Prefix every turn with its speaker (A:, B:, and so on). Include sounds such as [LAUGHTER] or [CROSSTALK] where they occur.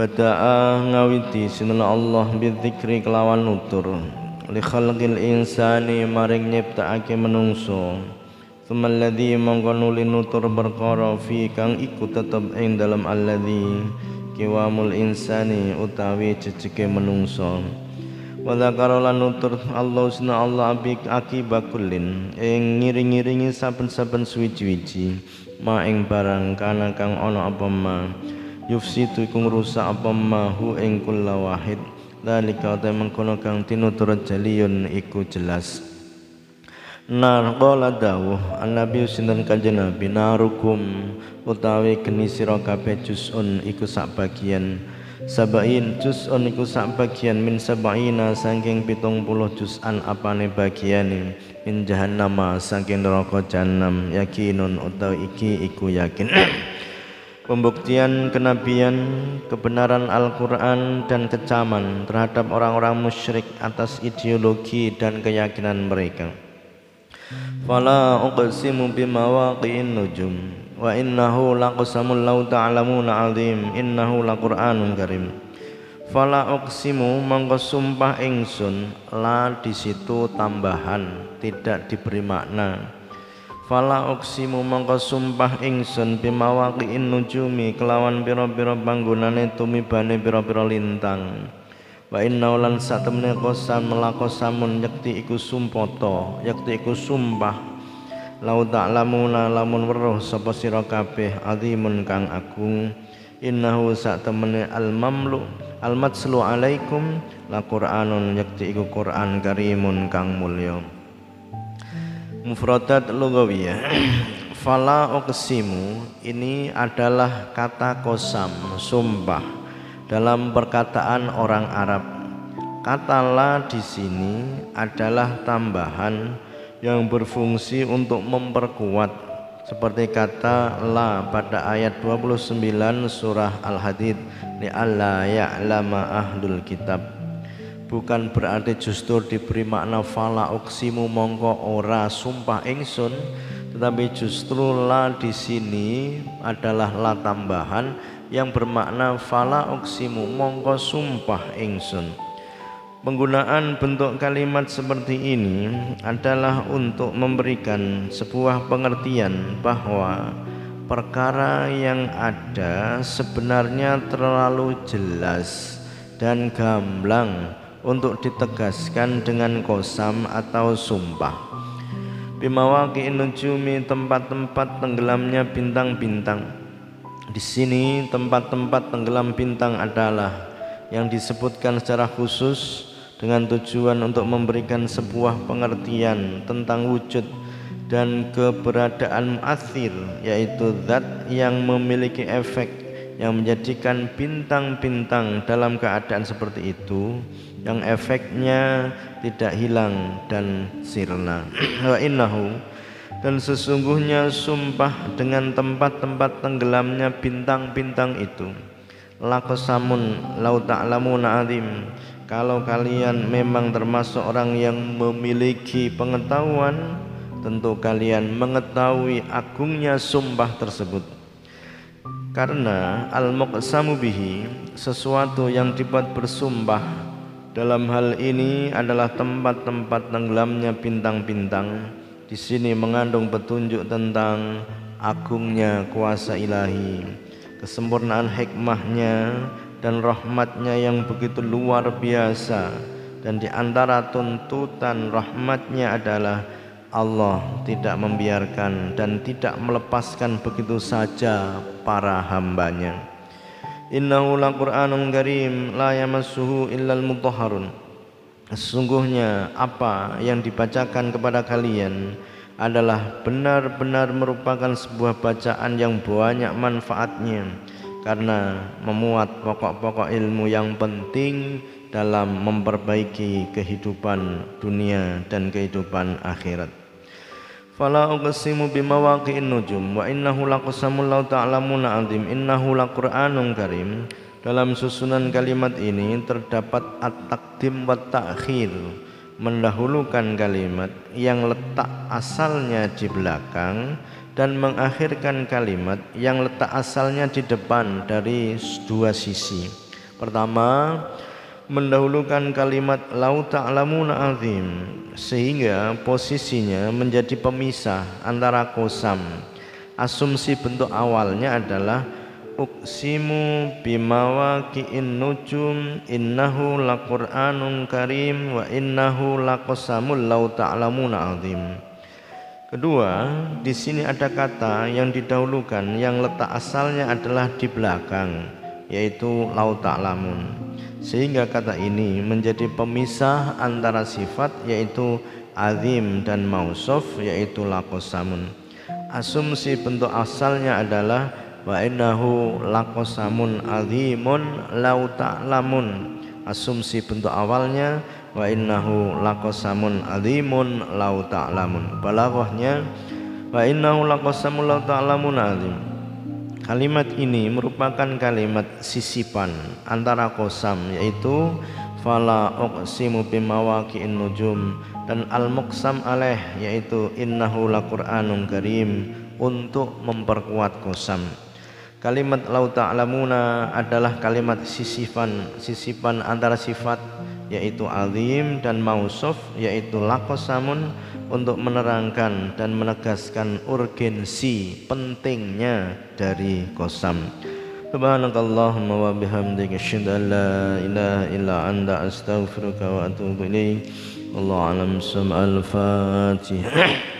A: Bada'a ngawiti sinana Allah bidzikri kelawan nutur. Li khalqil insani maring nyiptakake menungso Thumma alladhi mongko nutur perkara fi kang iku tetep ing dalam alladhi kiwamul insani utawi jejeke menungso wa dzakara nutur Allah sunna Allah abik akibakulin ing ngiring-ngiringi saben-saben suwi-wiji ma ing barang kana kang ana apa ma yufsitu iku ngrusak apa ma hu ing kulla wahid. Dalika ta mengkono kang tinutur jaliyun iku jelas. Nar qala dawuh Nabi sinten kanjeng Nabi? Narukum. Utawi geni sira kabeh juzun iku sak bagian. Sabain juzun iku sak bagian min sabaina saking 70 juz'an apane bagiane. Min jahannama saking neraka jahanam yakinun utawi iki iku yakin [CLEARS THROAT] pembuktian kenabian, kebenaran Al-Quran dan kecaman terhadap orang-orang musyrik atas ideologi dan keyakinan mereka. Fala uqsimu bimawaqi'in nujum wa innahu laqasamul law ta'lamuna 'azim innahu laqur'anun karim. Fala uqsimu mangko sumpah ingsun la di situ tambahan tidak diberi makna Fala uksimu mongko sumpah ingsun bimawaqi'in nujumi kelawan pira-pira panggonane tumibane pira-pira lintang. Wa inna lan satemene qasam melakosamun yakti iku sumpoto, yakti iku sumpah. Lau ta'lamuna lamun weruh sapa sira kabeh azimun kang agung. Innahu satemene al-mamlu al-matslu alaikum la Qur'anun yakti iku Qur'an karimun kang mulya mufradat lugawiyah [CLEARS THROAT] fala uqsimu ini adalah kata kosam sumpah dalam perkataan orang Arab. Kata la di sini adalah tambahan yang berfungsi untuk memperkuat seperti kata la pada ayat 29 surah Al-Hadid li alla ya'lama ahlul kitab bukan berarti justru diberi makna fala uksimu mongko ora sumpah ingsun tetapi justru la di sini adalah la tambahan yang bermakna fala uksimu mongko sumpah ingsun. Penggunaan bentuk kalimat seperti ini adalah untuk memberikan sebuah pengertian bahwa perkara yang ada sebenarnya terlalu jelas dan gamblang untuk ditegaskan dengan kosam atau sumpah. Bimawaki nujumi tempat-tempat tenggelamnya bintang-bintang. Di sini tempat-tempat tenggelam bintang adalah yang disebutkan secara khusus dengan tujuan untuk memberikan sebuah pengertian tentang wujud dan keberadaan mu'athir yaitu zat yang memiliki efek yang menjadikan bintang-bintang dalam keadaan seperti itu yang efeknya tidak hilang dan sirna. [CLEARS THROAT] Wa innahu dan sesungguhnya sumpah dengan tempat-tempat tenggelamnya bintang-bintang itu. Lakosamun lau ta'lamuna azim kalau kalian memang termasuk orang yang memiliki pengetahuan tentu kalian mengetahui agungnya sumpah tersebut. Karena al-muqsamu bihi sesuatu yang dibuat bersumpah dalam hal ini adalah tempat-tempat tenggelamnya bintang-bintang. Di sini mengandung petunjuk tentang agungnya kuasa ilahi, kesempurnaan hikmahnya dan rahmatnya yang begitu luar biasa. Dan di antara tuntutan rahmatnya adalah Allah tidak membiarkan dan tidak melepaskan begitu saja para hambanya. Innahu laqur'anun karim la yamassuhu illal mutahharun. Sesungguhnya apa yang dibacakan kepada kalian adalah benar-benar merupakan sebuah bacaan yang banyak manfaatnya karena memuat pokok-pokok ilmu yang penting dalam memperbaiki kehidupan dunia dan kehidupan akhirat. Fala uqsimu bimawaqi'in nujum wa innahu laqasamul law ta'lamuna azim innahu laqur'anun karim. Dalam susunan kalimat ini terdapat at-taqdim wa ta'khir, mendahulukan kalimat yang letak asalnya di belakang dan mengakhirkan kalimat yang letak asalnya di depan dari dua sisi. Pertama, mendahulukan kalimat lau ta'lamuna azim sehingga posisinya menjadi pemisah antara kosam. Asumsi bentuk awalnya adalah uksimu bimawaqi'in nujum innahu laqur'anun karim wa innahu laqasamul lau ta'lamuna azim. Kedua, di sini ada kata yang didahulukan yang letak asalnya adalah di belakang yaitu lau ta'lamun. Sehingga kata ini menjadi pemisah antara sifat yaitu azim dan mausuf yaitu laqasamun. Asumsi bentuk asalnya adalah wa innahu laqasamun azimun lau ta'lamun. Asumsi bentuk awalnya wa innahu laqasamun azimun lau ta'lamun. Balaghahnya wa innahu laqasamun lau ta'lamun azim kalimat ini merupakan kalimat sisipan antara kosam yaitu fala uqsimu bimawaqi'in nujum dan al-muqsam alaih yaitu innahu laqur'anun karim untuk memperkuat kosam. Kalimat lau ta'lamuna adalah kalimat sisipan sisipan antara sifat yaitu azim dan mausuf yaitu lakosamun untuk menerangkan dan menegaskan urgensi pentingnya dari kosam. Subhanakallahumma wa bihamdika asyhadu an la ilaha illa anta astaghfiruka wa atubu ilaik. Allah alam al-fatihah.